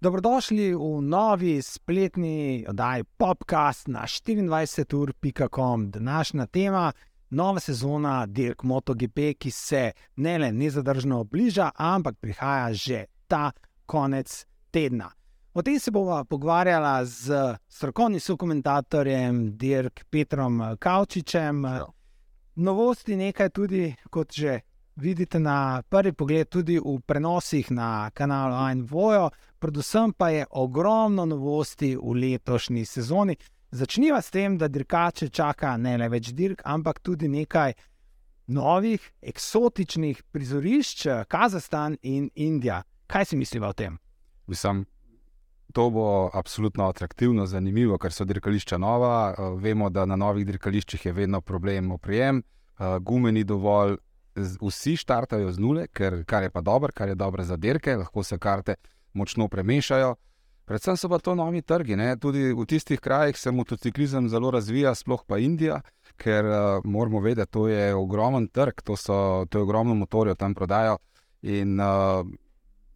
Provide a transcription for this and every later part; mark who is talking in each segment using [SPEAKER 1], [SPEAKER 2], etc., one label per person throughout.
[SPEAKER 1] Dobrodošli v novi spletni oddaji Popcast na 24.com. Današnja tema nova sezona Dirk MotoGP, ki se ne le nezadržno bliža, ampak prihaja že ta konec tedna. O tem se bomo pogovarjali z strokovnim sokomentatorjem Dirk Petrom Kavčičem. Ja. Novosti nekaj tudi, kot že vidite na prvi pogled, tudi v prenosih na kanalu Ainvojo, predvsem pa je ogromno novosti v letošnji sezoni. Začniva s tem, da dirkače čaka ne le več dirk, ampak tudi nekaj novih, eksotičnih prizorišč, Kazahstan in Indija. Kaj si misliva o tem?
[SPEAKER 2] Mislim, to bo absolutno atraktivno, zanimivo, ker so dirkališča nova. Vemo, da na novih dirkališčih je vedno problem oprijem, gume ni dovolj, vsi štartajo z nule, ker, kar je pa dobro, kar je dobro za dirke, lahko se karte močno premešajo. Predvsem so pa to novi trgi. Ne? Tudi v tistih krajih se motociklizem zelo razvija, sploh pa Indija, ker uh, moramo vedeti, to je ogromen trg, to, so, to je ogromno motorjev tam prodajo. In uh,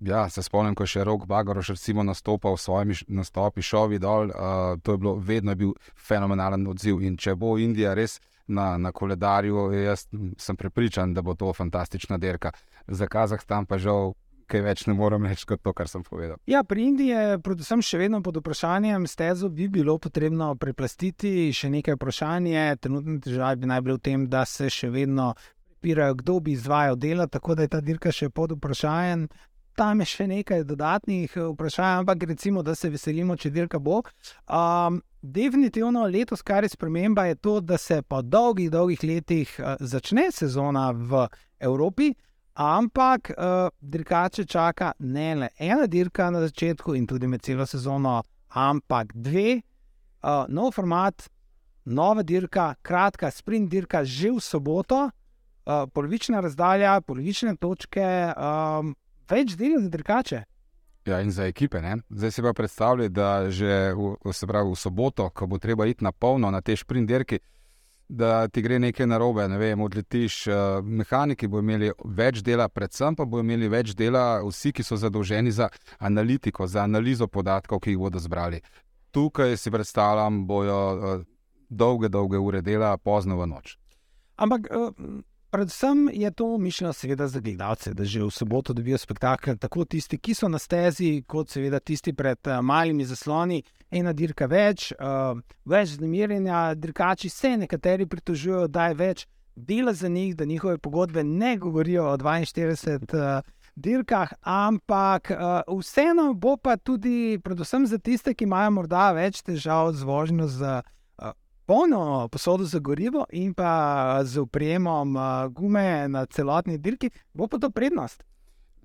[SPEAKER 2] ja, se spomnim, ko je še Rok Bagoroš recimo nastopal v svojimi nastopi, šovi dol, uh, to je bilo vedno je bil fenomenalen odziv. In če bo Indija res na, na koledarju, jaz sem prepričan, da bo to fantastična derka. Za Kazahstan pa žal kaj več ne morem reči kot to, kar sem povedal.
[SPEAKER 1] Ja, pri Indiji je predvsem še vedno pod vprašanjem, stezo bi bilo potrebno preplastiti. Še nekaj vprašanj je, trenutno težave bi naj bile v tem, da se še vedno prepirajo, kdo bi izvajal dela, tako da je ta dirka še pod vprašanjem. Tam je še nekaj dodatnih eh, vprašanj, ampak recimo, da se veselimo, če dirka bo. Um, definitivno letos, kar je sprememba, je to, da se po dolgih, dolgih letih uh, začne sezona v Evropi. Ampak uh, dirkače čaka ne le ena dirka na začetku in tudi med celo sezono, ampak dve, uh, nov format, nova dirka, kratka sprint dirka že v soboto, uh, polovična razdalja, polovične točke, um, več dela za dirkače.
[SPEAKER 2] Ja, in za ekipe. Ne? Zdaj si pa predstavljaj, da že v, pravi, v soboto, ko bo treba iti na polno na te sprint dirke da ti gre nekaj narobe, ne vem, odletiš. Uh, mehaniki bodo imeli več dela, predvsem pa bodo imeli več dela vsi, ki so zadolženi za analitiko, za analizo podatkov, ki jih bodo zbrali. Tukaj si predstavljam, bojo uh, dolge, dolge ure dela, pozno v noč.
[SPEAKER 1] Ampak. Uh... Predvsem je to mišljeno, seveda, za gledalce, da že v soboto dobijo spektakel, tako tisti, ki so na stezi, kot seveda tisti pred uh, malimi zasloni, ena dirka več, uh, več znemirjenja, dirkači se nekateri pritožujejo, da je več dela za njih, da njihove pogodbe ne govorijo o 42 uh, dirkah, ampak uh, vseeno bo pa tudi, predvsem za tiste, ki imajo morda več težav z vožnjo. Z, polno posodo za gorivo in pa z upremom gume na celotni dirki, bo pa to prednost.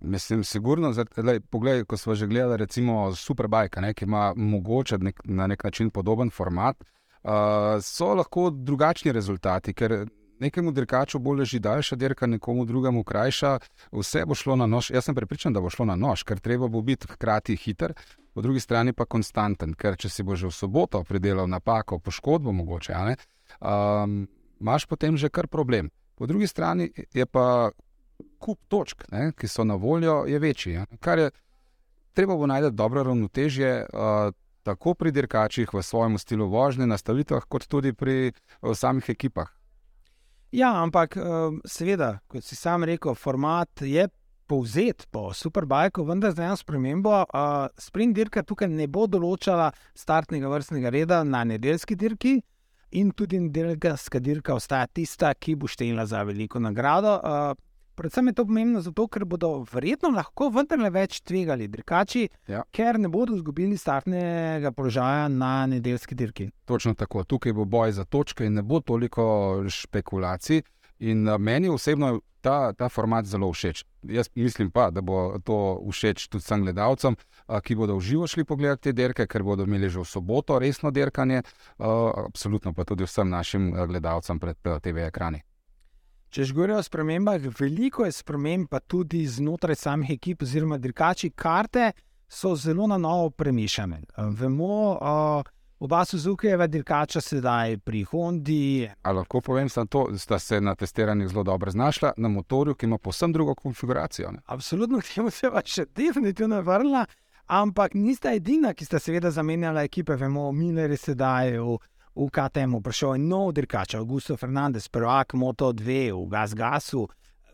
[SPEAKER 2] Mislim, sigurno, da pogled, ko smo že gledali, recimo Superbike, ne, ki ima mogoče nek, na nek način podoben format, uh, so lahko drugačni rezultati, ker nekemu dirkaču bolj leži daljša dirka, nekomu drugemu krajša, vse bo šlo na nož. Jaz sem prepričan, da bo šlo na nož, ker treba bo biti hkrati hiter, po drugi strani pa konstanten, ker če si bo že v soboto pridelal napako, poškodbo mogoče, um, imaš potem že kar problem. Po drugi strani je pa kup točk, ne, ki so na voljo, je večji. Ja. Kar je treba bo najti dobro ravnotežje. Uh, Tako pri dirkačih v svojem slogu vožnje, nastavitvah, kot tudi pri samih ekipah.
[SPEAKER 1] Ja, ampak seveda, kot si sam rekel, format je povzet po Superbajku, vendar z eno spremembo. Sprint dirka tukaj ne bo določala startnega vrstnega reda na nedeljski dirki, in tudi nedeljska dirka ostaja tista, ki bo štela za veliko nagrado. Predvsem je to pomembno zato, ker bodo verjetno lahko vendarle več tvegali dirkači, ja. ker ne bodo izgubili startnega položaja na nedeljski dirki.
[SPEAKER 2] Točno tako, tukaj bo boj za točke in ne bo toliko špekulacij. In meni osebno ta, ta format zelo všeč. Jaz mislim pa, da bo to všeč tudi vsem gledalcem, ki bodo v živo šli pogledati te derke, ker bodo imeli že v soboto resno derkanje, absolutno pa tudi vsem našim gledalcem pred TV ekrani.
[SPEAKER 1] Če že govorijo o spremembah, veliko je sprememb, pa tudi znotraj samih ekip, oziroma dirkači karte so zelo na novo premišljene. Vemo, oba Suzukijeva dirkača sedaj pri Hondi.
[SPEAKER 2] Ali lahko povem samo to, da se na testiranju zelo dobro znašla na motorju, ki ima povsem drugo konfiguracijo. Ne?
[SPEAKER 1] Absolutno, temu se pa še definitivno vrnila, ampak nista edina, ki sta seveda zamenjala ekipe. Vemo, Miller je sedaj v, v KTM-u prišel nov dirkač, Augusto Fernandez, prvak Moto 2 v Gas Gasu.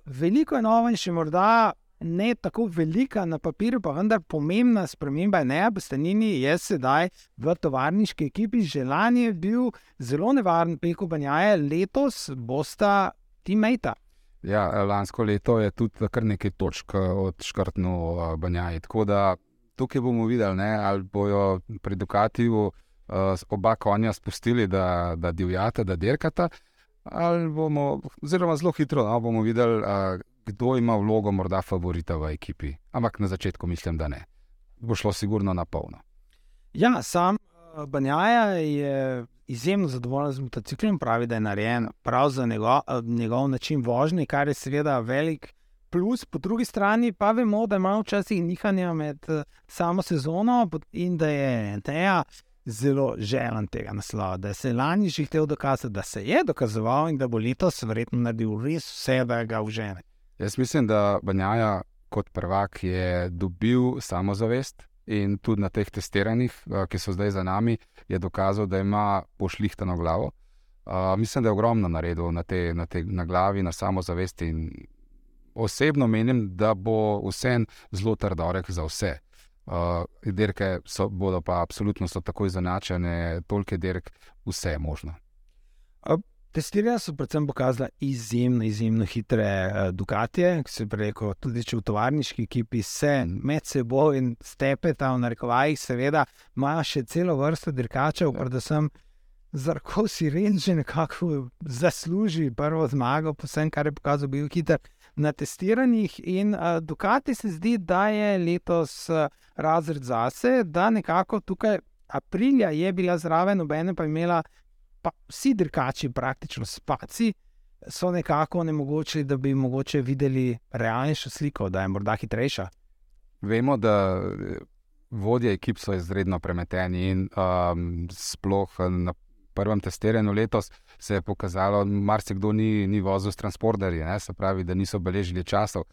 [SPEAKER 1] Veliko je novo in še morda ne tako velika na papirju, pa vendar pomembna sprememba je ne, Bostanini je sedaj v tovarniški ekipi, že lani je bil zelo nevaren peko banjaje, letos bosta teammate.
[SPEAKER 2] Ja, lansko leto je tudi kar nekaj točk od škrtno banjaje. Tako da tukaj bomo videli, ne, ali bojo pri Dukatiju oba konja spustili, da, da divjata, da dirkata. Ali bomo, zelo hitro no, bomo videli, uh, kdo ima vlogo morda favorita v ekipi. Ampak na začetku mislim, da ne. Bo šlo sigurno na polno.
[SPEAKER 1] Ja, sam uh, Banjaja je izjemno zadovoljen z motociklom, pravi, da je narejen prav za njegov, uh, njegov način vožnje, kar je seveda velik plus. Po drugi strani pa vemo, da ima včasih nihanja med uh, samo sezono in da je Teja. Zelo želen tega naslova, da se je lani že hotel dokazati, da se je dokazoval in da bo letos verjetno naredil res vse, da ga užene.
[SPEAKER 2] Jaz mislim, da Banjaja kot prvak je dobil samozavest in tudi na teh testiranjih, eh, ki so zdaj za nami, je dokazal, da ima pošlihtano glavo. Uh, mislim, da je ogromno naredil na, te, na, te, na glavi, na samozavesti. Osebno menim, da bo vse zelo trdorek za vse. Uh, dirke so, bodo pa absolutno so tako izenačene, toliko dirk, vse je možno.
[SPEAKER 1] Testiranja so predvsem pokazala izjemno, izjemno hitre uh, Ducatije, ki se preko tudi če v tovarniški ekipi se med seboj in stepeta, v narekovajih, seveda, imajo še celo vrsto dirkačev, ja. predvsem Zarko si reči, nekako zasluži prvo zmago, posebej kar je pokazal, bil hiter na testiranjih. In uh, Ducati se zdi, da je letos uh, razred zase, da nekako tukaj aprilja je bila zraven, nobene pa imela pa vsi dirkači, praktično spaci, so nekako onemogočili, da bi mogoče videli realnejšo sliko, da je morda hitrejša.
[SPEAKER 2] Vemo, da vodje ekip so izredno premeteni in um, sploh na prvem testiranju letos se je pokazalo, da marsikdo ni, ni vozil s transporterji, se pravi, da niso beležili časov.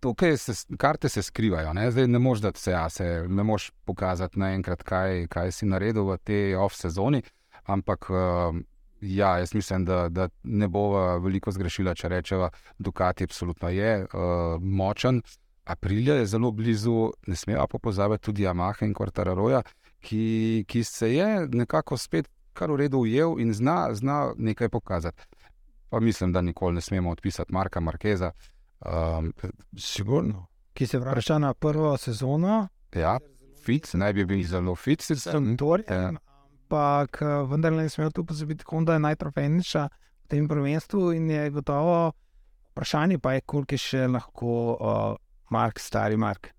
[SPEAKER 2] Tukaj se karte se skrivajo, ne? ne moš dati se, se ne moš pokazati naenkrat, kaj, kaj si naredil v tej off-sezoni. Ampak uh, ja, jaz mislim, da, da ne bo veliko zgrešila, če rečeva, Ducati absolutno je uh, močen. Aprilja je zelo blizu, ne smemo pa pozabiti tudi Yamaha in Quartararoja, ki, ki se je nekako spet kar v redu ujel in zna, zna nekaj pokazati. Pa mislim, da nikoli ne smemo odpisati Marka Markeza. Um,
[SPEAKER 1] Sigurno. Ki se vrača na prvo sezono.
[SPEAKER 2] Ja, fit, naj bi bil zelo fit,
[SPEAKER 1] sem torej ampak vendar ne smemo tu pozabiti, da je najtrofejnejša v tem prvenstvu in je gotovo vprašanje, pa je, koliko je še lahko uh, Mark, stari Mark.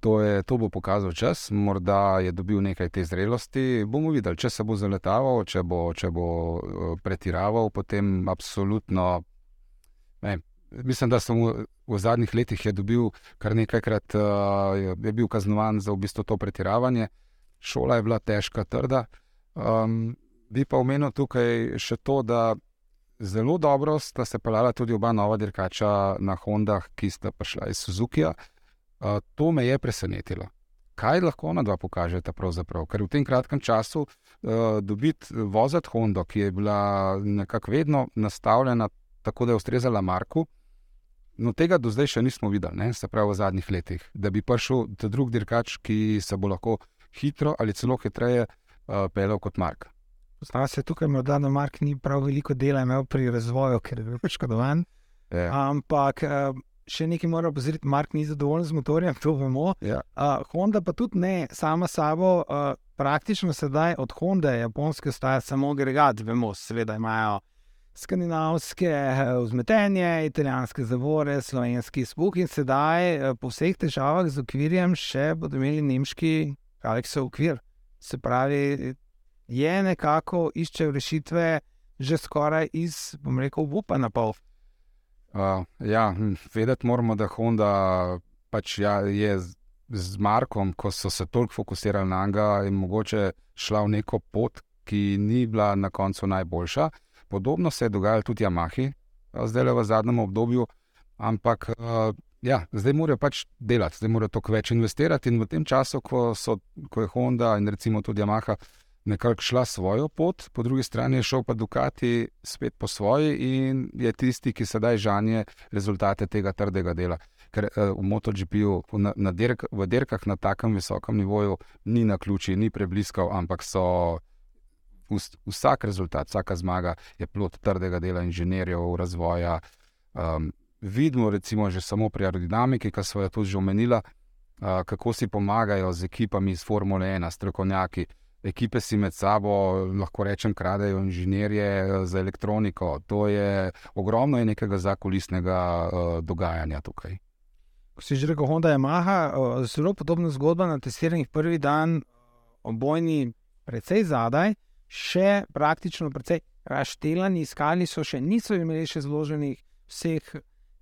[SPEAKER 2] To, je, to bo pokazal čas, morda je dobil nekaj te zrelosti. Bomo videli, če se bo zaletaval, če bo, če bo pretiraval, potem absolutno. Ne, mislim, da sem v, v zadnjih letih dobil kar nekajkrat, uh, je bil kaznovan za v bistvu to pretiravanje. Šola je bila težka, trda. Um, bi pa omenil tukaj še to, da zelo dobro sta se pelala tudi oba nova dirkača na Hondah, ki sta prišla iz Suzuki. Uh, to me je presenetilo. Kaj lahko ona dva pokažeta, pravzaprav? ker v tem kratkem času uh, dobiti voziti Hondo, ki je bila nekako vedno nastavljena tako, da je ustrezala Marku. No, tega do zdaj še nismo videli, ne? se pravi v zadnjih letih, da bi prišel ta drugi dirkač, ki se bo lahko hitro ali celo hitreje uh, uh, pelal kot Mark.
[SPEAKER 1] Znamo se tukaj, morda na Mark ni prav veliko dela imel pri razvoju, ker je bil poškodovan.
[SPEAKER 2] Ja.
[SPEAKER 1] Ampak uh, še nekaj mora pozoriti, Mark ni zadovoljen z motorjem, to vemo.
[SPEAKER 2] Ja.
[SPEAKER 1] Uh, Honda pa tudi ne, sama sabo, uh, praktično sedaj od Honda, japonske, staja samo agregat, vemo, seveda imajo. Skandinavske vzmetenje, italijanske zavore, slovenski spuk in sedaj po vseh težavah z okvirjem še bodo imeli nemški Aleksov okvir. Se pravi, je nekako iščejo rešitve, že skoraj iz, bom rekel, upa na pol.
[SPEAKER 2] Uh, ja, hm, vedeti moramo, da Honda pač ja, je z Markom, ko so se toliko fokusirali na njega, je mogoče šla v neko pot, ki ni bila na koncu najboljša. Podobno se je dogajalo tudi Yamahi, zdaj le v zadnjem obdobju, ampak ja, zdaj morajo pač delati, zdaj morajo toliko več investirati. In v tem času, ko, so, ko je Honda in recimo tudi Yamaha nekako šla svojo pot, po drugi strani je šel pa Ducati spet po svoji in je tisti, ki sedaj žanje rezultate tega trdega dela. Ker uh, v MotoGP-ju, dirk, v dirkah na takem visokem nivoju, ni na ključi, ni prebliskal, ampak so vsak rezultat, vsaka zmaga je plot trdega dela inženirjev, razvoja. Um, vidimo, recimo, že samo pri aerodinamiki, ki smo jo tudi že omenili, uh, kako si pomagajo z ekipami iz Formule 1, strokovnjaki. Ekipe si med sabo, lahko rečem, kradejo inženirje za elektroniko. To je ogromno je nekega zakulisnega uh, dogajanja tukaj.
[SPEAKER 1] Ko si že rekel, Honda je Maha, uh, zelo podobna zgodba na testiranjih prvi dan, obojni, precej zadaj, še praktično precej raštelani, iskali so še, niso imeli še zloženih vseh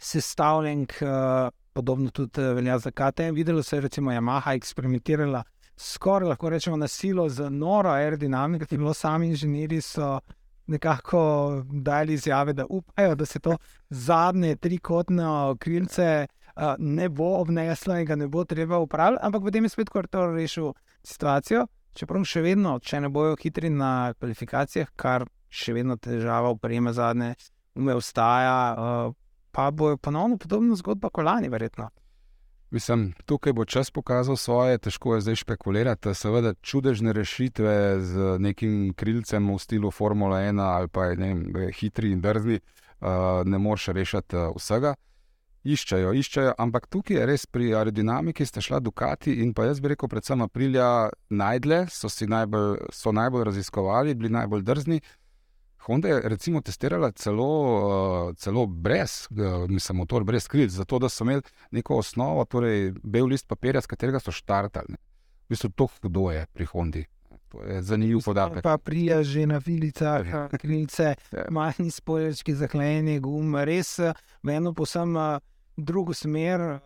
[SPEAKER 1] sestavljank, uh, podobno tudi velja za KTM. Videlo se je, recimo, Yamaha eksperimentirala skoraj lahko rečemo na silo z noro aerodinamiko, ki je bilo sami inženirji so nekako dali izjave, da upajo, da se to zadnje trikotne krilce uh, ne bo obneslo in ga ne bo treba upravljati, ampak potem je spet kvartal rešil situacijo. Čeprav še vedno, če ne bojo hitri na kvalifikacijah, kar še vedno težava v prejme zadnje, ume ostaja, uh, pa bo ponovno podobna zgodba kot lani, verjetno.
[SPEAKER 2] Mislim, tukaj bo čas pokazal svoje, težko je zdaj špekulirati. Seveda, čudežne rešitve z nekim krilcem v slogu Formula 1 ali pa ne vem, hitri in drzni, uh, ne moreš rešiti uh, vsega. Iščejo, iščejo, ampak tukaj je res pri aerodinamiki, ste šla Ducati in pa jaz bi rekel, predvsem Aprilja najdle, so najbolj, so najbolj raziskovali, bili najbolj drzni. Honda je recimo testirala celo, uh, celo brez, uh, mislim, motor brez krilc, zato da so imeli neko osnovo, torej bel list papirja, s katerega so štartali. V bistvu to, kdo je pri Hondi. To je zanimiv podatek.
[SPEAKER 1] Pa prija že na filicah, ja. krilce, majhni spoilerski zaklejeni gum, res v eno posem uh, drugo smer,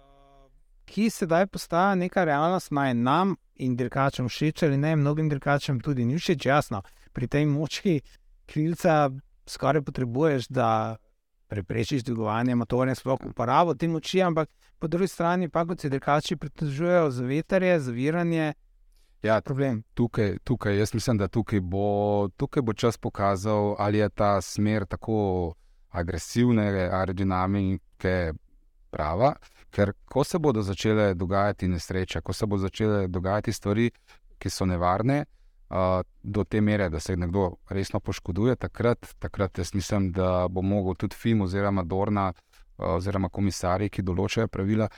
[SPEAKER 1] ki sedaj postaja neka realnost, naj nam in dirkačem všeč ali ne, mnogim dirkačem tudi ni všeč, jasno, pri tej močki krilca skoraj potrebuješ, da preprečiš dvigovanje motorja, sploh uporabo te moči, ampak po drugi strani pa kot se drkači pritožujejo za veterje, za viranje.
[SPEAKER 2] Ja, tukaj, tukaj, jaz mislim, da tukaj bo, tukaj bo čas pokazal, ali je ta smer tako agresivne aerodinamike prava. Ker ko se bodo začele dogajati nesreče, ko se bodo začele dogajati stvari, ki so nevarne, do te mere, da se nekdo resno poškoduje, takrat, takrat jaz mislim, da bo mogel tudi film oziroma Dorna oziroma komisarji, ki določajo pravila,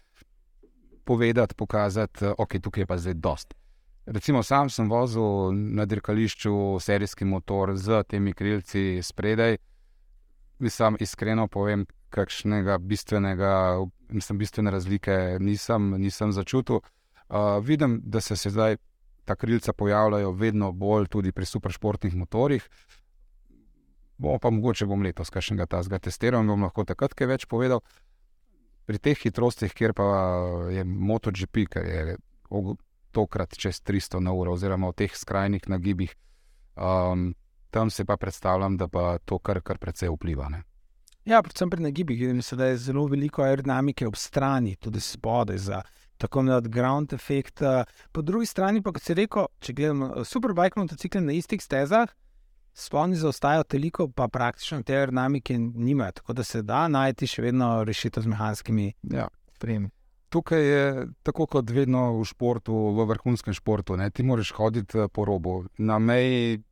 [SPEAKER 2] povedati, pokazati, okay, tukaj je pa zdaj dost. Recimo, sam sem vozil na dirkališču serijski motor z temi krilci spredaj. Mislim, iskreno povem, kakšnega bistvenega, mislim, bistvene razlike nisem, nisem začutil. Uh, vidim, da se zdaj ta krilca pojavljajo vedno bolj tudi pri superšportnih motorjih. Bomo pa mogoče bom letos kaj še enega tazga testiral in bom lahko takrat kaj več povedal. Pri teh hitrostih, kjer pa je MotoGP, ker je tokrat čez 300 na uro, oziroma v teh skrajnih nagibih, um, tam se pa predstavljam, da pa to kar, kar precej vpliva. Ne?
[SPEAKER 1] Ja, predvsem pri nagibih, da je zelo veliko aerodinamike ob strani, tudi spodaj za tako imenovani ground effect. Po drugi strani pa, kot se reko, če gledamo eh, superbike motocikle na istih stezah, spolni zaostajajo toliko, pa praktično te aerodinamike nimajo, tako da se da najti še vedno rešitev z mehanskimi ja. premi.
[SPEAKER 2] Tukaj je tako kot vedno v športu, v vrhunskem športu. Ne? Ti moraš hoditi eh, po robu, na meji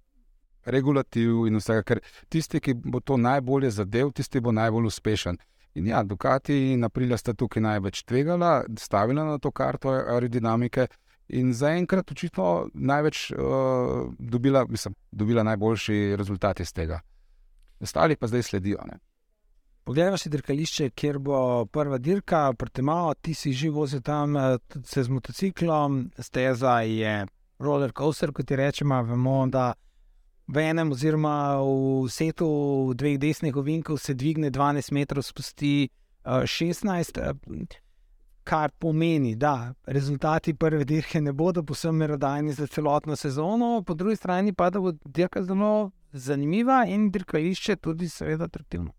[SPEAKER 2] regulativ in vsega, ker tisti, ki bo to najbolje zadev, tisti bo najbolj uspešen. In ja, Ducati in Aprilia sta tukaj največ tvegala, stavila na to karto aerodinamike in zaenkrat očitno največ uh, dobila, mislim, dobila najboljši rezultat iz tega. Ostali pa zdaj sledijo. Ne?
[SPEAKER 1] Poglejmo si dirkališče, kjer bo prva dirka, proti malo, ti si že vozil tam eh, z motociklom, steza je roller coaster, kot ti rečemo, vemo, da v enem, oziroma v setu dveh desnih ovinkov se dvigne 12 metrov, spusti uh, 16. kar pomeni, da rezultati prve dirke ne bodo posebno merodajni za celotno sezono, po drugi strani pa da bo dirka zelo zanimiva in dirkališče tudi, seveda, atraktivno.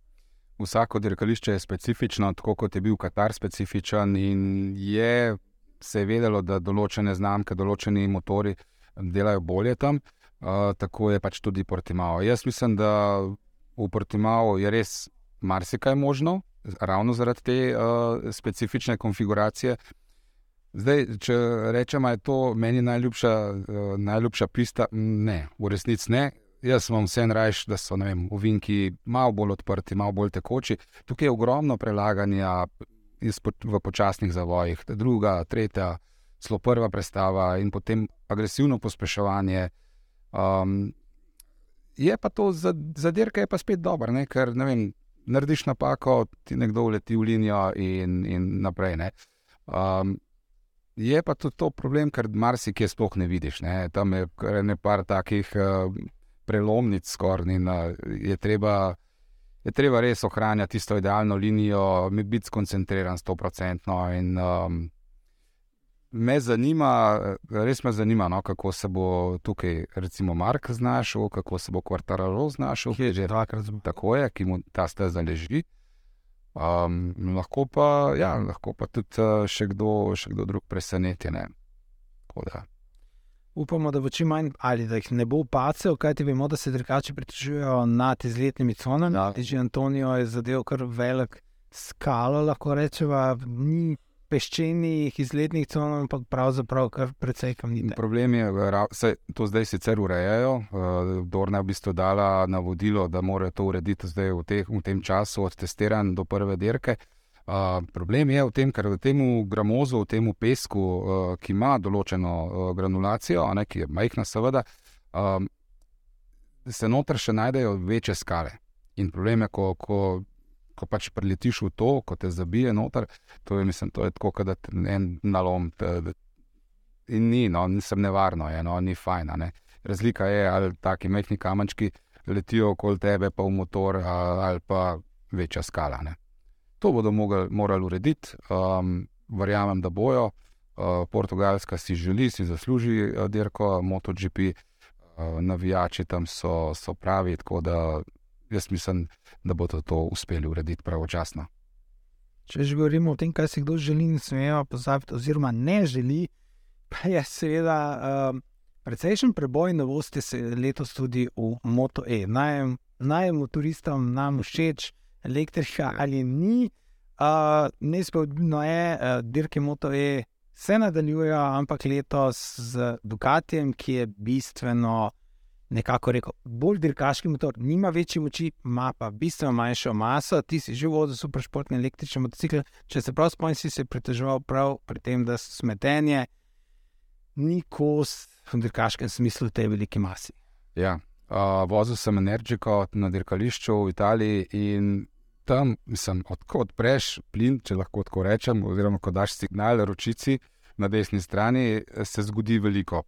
[SPEAKER 2] Vsako dirkališče je specifično, tako kot je bil Katar specifičen, in je se vedelo, da določene znamke, določeni motori delajo bolje tam, uh, tako je pač tudi Portimao. Jaz mislim, da v Portimao je res marsikaj možno, ravno zaradi te uh, specifične konfiguracije. Zdaj, če rečemo, da je to meni najljubša, uh, najljubša pista, ne, v resnici ne. Jaz sem vse rajš, da so vem, uvinki malo bolj odprti, malo bolj tekoči. Tukaj je ogromno prelaganja v počasnih zavojih, druga, tretja, zelo prva predstava in potem agresivno pospeševanje. Um, je pa to za, za dirke, je pa spet dobro, ne? ker ne vem, narediš napako, ti nekdo uleti v linijo in, in naprej. Um, je pa tudi to problem, ker marsikaj sploh ne vidiš. Ne? Tam je nekaj takih uh, prelomnic, skoraj in uh, je treba je treba res ohranjati tisto idealno linijo, biti skoncentriran, sto procentno. Um, me zanima, res me zanima, no, kako se bo tukaj, recimo, Mark znašel, kako se bo Kvartaralo znašel,
[SPEAKER 1] ki je že dvakrat zelo
[SPEAKER 2] tako, je, ki mu ta steza leži. Um, lahko, pa, ja, lahko pa tudi še, kdo, še kdo drug preseneti
[SPEAKER 1] upamo, da bo čim manj ali da jih ne bo pacev, kajti vemo, da se drugače pritožujejo nad izletnimi conami. Ja. Že Antonijo je zadev kar velik skalo, lahko rečemo, ni peščenih izletnih con, ampak pravzaprav kar precej kamnite.
[SPEAKER 2] Problem je, da se to zdaj sicer urejajo. Eh, Dorna je v bistvu dala navodilo, da morajo to urediti zdaj v, teh, v tem času od testiranj do prve dirke. Uh, problem je v tem, ker v tem gramozu, v tem pesku, uh, ki ima določeno uh, granulacijo, ne, ki je majhna, seveda, uh, se noter še najdejo večje skale. In problem je, ko, ko, ko pač preletiš v to, ko te zabije noter, to je, mislim, to je tako, da ti en nalom. Te, in ni, no, nisem nevarno, je, no, ni fajn. Razlika je, ali taki majhni kamenčki letijo okoli tebe, pa v motor, ali pa večja skala. Ne. To bodo mogli, morali urediti, um, verjamem, da bojo. Uh, Portugalska si želi, si zasluži uh, dirko, MotoGP, uh, navijači tam so, so pravi, tako da jaz mislim, da bodo to uspeli urediti pravočasno.
[SPEAKER 1] Če že govorimo o tem, kaj si kdo želi, ne smemo pozabiti, oziroma ne želi, pa je seveda uh, precejšen preboj novosti letos tudi v MotoE. Naj, naj motoristom nam všeč elektrika ali ni. Uh, Neizpodbitno je, da uh, dirke moto je, se nadaljujejo, ampak letos z Ducatijem, ki je bistveno, nekako rekel, bolj dirkaški motor, nima večje moči, ima pa bistveno manjšo maso. Ti si že vozil super športni električni motocikl. Če se prav spomniš, si se pritoževal prav pri tem, da so smetenje, ni kos v dirkaškem smislu te velike masi.
[SPEAKER 2] Ja. Uh, vozil sem energiko na dirkališču v Italiji in tam, mislim, odkud odpreš plin, če lahko tako rečem, oziroma ko daš signal ročici na desni strani, se zgodi veliko.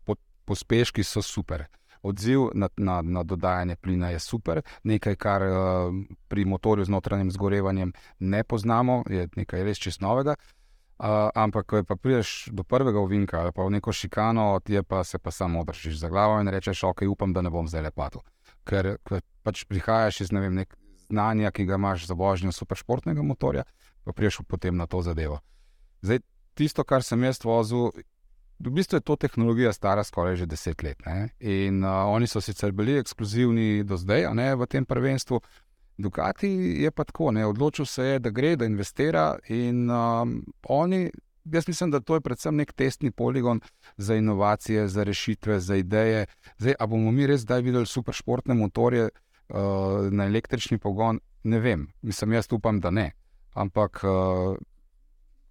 [SPEAKER 2] Pospeški so super. Odziv na, na, na dodajanje plina je super, nekaj, kar uh, pri motorju z notranjim zgorevanjem ne poznamo, je nekaj res čist novega. Uh, ampak, ko pa prideš do prvega ovinka ali pa v neko šikano, ti pa se pa samo držiš za glavo in rečeš, ok, upam, da ne bom zdaj lepato. Ker, ker pač prihajaš iz ne vem, nek, znanja, ki ga imaš za vožnjo superšportnega motorja, pa priješ potem na to zadevo. Zdaj, tisto, kar sem jaz vozil, v bistvu je to tehnologija stara skoraj že deset let. Ne? In uh, oni so sicer bili ekskluzivni do zdaj, ne v tem prvenstvu. Ducati je pa tako, ne? odločil se je, da gre, da investira. In um, oni, jaz mislim, da to je predvsem nek testni poligon za inovacije, za rešitve, za ideje. Zdaj, a bomo mi res zdaj videli superšportne motorje? uh, na električni pogon, ne vem, mislim, jaz upam, da ne. Ampak uh,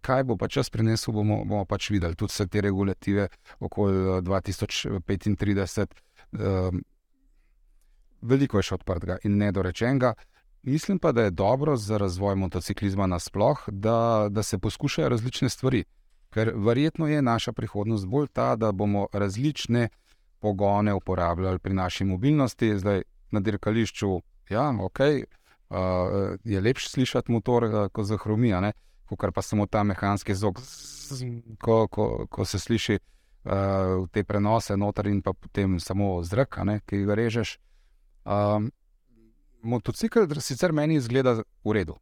[SPEAKER 2] kaj bo pač čas prinesel, bomo, bomo pač videli. Tudi vse te regulative okoli 2035, uh, uh, veliko je še odprtega in nedorečenega. Mislim pa, da je dobro za razvoj motociklizma nasplošno, da, da se poskušajo različne stvari. Ker verjetno je naša prihodnost bolj ta, da bomo različne pogone uporabljali pri naši mobilnosti. Zdaj, na dirkališču, ja, ok, uh, je lepše slišati motor uh, kot za hromija. Kot pa samo ta mehanski zvok, ko, ko, ko se sliši uh, te prenose noter in pa potem samo zrak, ki ga režeš. Um, motocikl sicer meni izgleda v redu.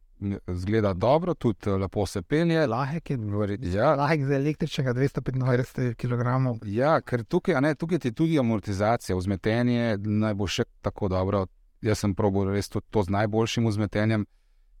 [SPEAKER 2] Zgleda dobro, tudi lepo se pelje.
[SPEAKER 1] Lahek je, ja. lahek za električnega 225 kg.
[SPEAKER 2] Ja, ker tukaj, ne, tukaj je tudi amortizacija, vzmetenje naj bo še tako dobro. Jaz sem probil res to, to z najboljšim vzmetenjem.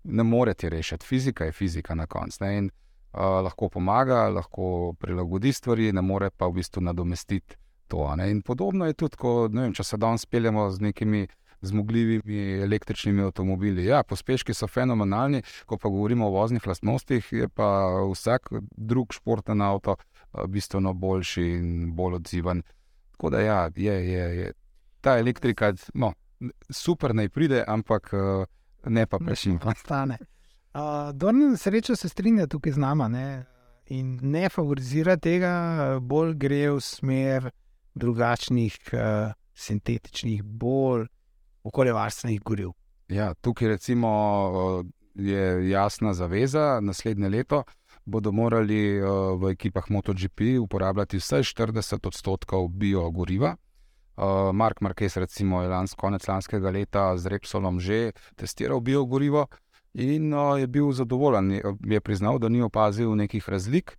[SPEAKER 2] Ne morete rešiti, fizika je fizika na koncu. Uh, lahko pomaga, lahko prilagodi stvari, ne more pa v bistvu nadomestiti to. In podobno je tudi, ko, vem, če se danes peljemo z nekimi zmogljivimi električnimi avtomobili. Ja, pospeški so fenomenalni, ko pa govorimo o voznih lastnostih, je pa vsak drug športen avto bistveno boljši in bolj odziven. Tako da ja, je, je, je. ta elektrika, no, super naj pride, ampak eh, ne pa prešim.
[SPEAKER 1] Uh, Dorni na srečo se strinja tukaj z nama ne? in ne favorizira tega, bolj gre v smer drugačnih, uh, sintetičnih, bolj okoljevarstvenih goriv.
[SPEAKER 2] Ja, tukaj recimo, je jasna zaveza, naslednje leto bodo morali v ekipah MotoGP uporabljati vsaj 40 odstotkov biogoriva. Mark Marquez recimo, je lans, konec lanskega leta z Repsolom že testiral biogorivo in je bil zadovoljen. Je priznal, da ni opazil nekih razlik,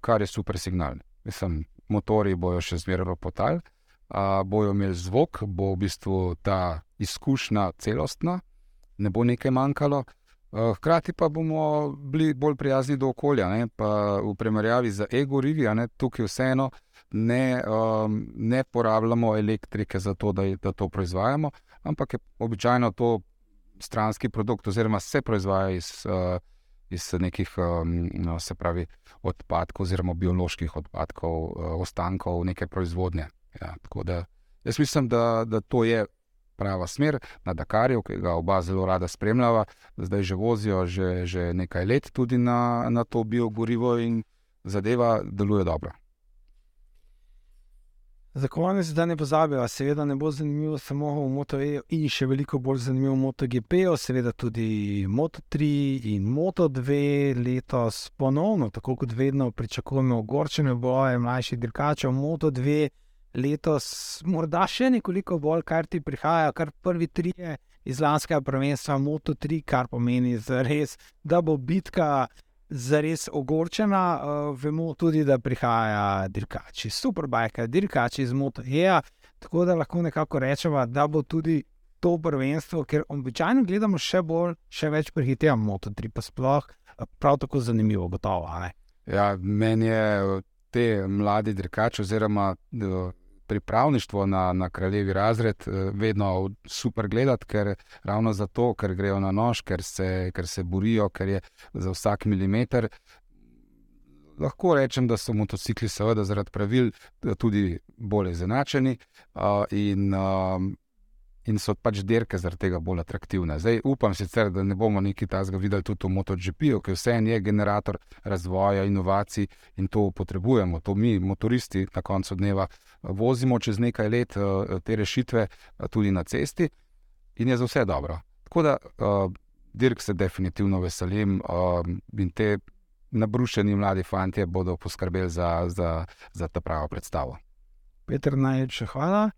[SPEAKER 2] kar je super signal. Mislim, motori bojo še zmeraj potali bojo imeli zvok, bo v bistvu ta izkušnja celostna, ne bo nekaj manjkalo. Hkrati pa bomo bili bolj prijazni do okolja, ne? pa v primerjavi z ego-rivi, tukaj vseeno ne, um, ne porabljamo elektrike za to, da, da to proizvajamo, ampak je običajno to stranski produkt, oziroma se proizvaja iz, uh, iz nekih um, no, pravi, odpadkov, oziroma bioloških odpadkov, uh, ostankov neke proizvodnje. Ja, tako da jaz mislim, da, da to je prava smer na Dakarju, ki ga oba zelo rada spremljava. Zdaj že vozijo že, že nekaj let tudi na, na to biogorivo in zadeva deluje dobro.
[SPEAKER 1] Za konec, da ne pozabijo, seveda ne bo zanimivo samo v MotoE in še veliko bolj zanimivo v MotoGP, seveda tudi Moto3 in Moto2 letos ponovno, tako kot vedno, pričakujemo ogorčene boje mlajših dirkačev. Moto2 letos morda še nekoliko bolj, kar ti prihaja, kar prvi tri iz lanskega prvenstva, Moto 3, kar pomeni, zares, da bo bitka zares ogorčena. Uh, vemo tudi, da prihajajo dirkači, superbajke, dirkači iz Moto E. Tako da lahko nekako rečemo, da bo tudi to prvenstvo, ker običajno gledamo še bolj, še več prehitevamo Moto 3, pa sploh prav tako zanimivo, gotovo.
[SPEAKER 2] Ja, meni je te mladi dirkači, oziroma pripravništvo na, na kraljevi razred eh, vedno super gledati, ker ravno zato, ker grejo na nož, ker se, ker se borijo, ker je za vsak milimeter. Lahko rečem, da so motocikli, seveda, zaradi pravil tudi bolj izenačeni. Uh, in, uh, in so pač dirke zaradi tega bolj atraktivne. Zdaj upam sicer, da ne bomo nekaj takega videli tudi v MotoGP-u, ki vse en je generator razvoja, inovacij in to potrebujemo. To mi, motoristi, na koncu dneva vozimo čez nekaj let uh, te rešitve uh, tudi na cesti in je za vse dobro. Tako da uh, dirk se definitivno veselim uh, in te. Nabrušeni mladi fanti bodo poskrbeli za, za, za ta pravo predstavo.
[SPEAKER 1] Peter, najlepša hvala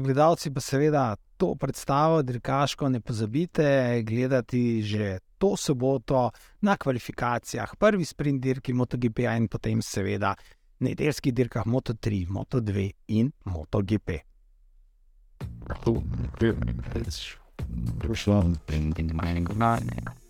[SPEAKER 1] gledalci pa seveda to predstavo dirkaško ne pozabite gledati že to soboto na kvalifikacijah, prvi sprint dirki MotoGP-ja in potem seveda nedeljskih dirkah Moto3, Moto2 in MotoGP. Cool. Good. It's, it's, it's, it's, it's, it's, it's, it's,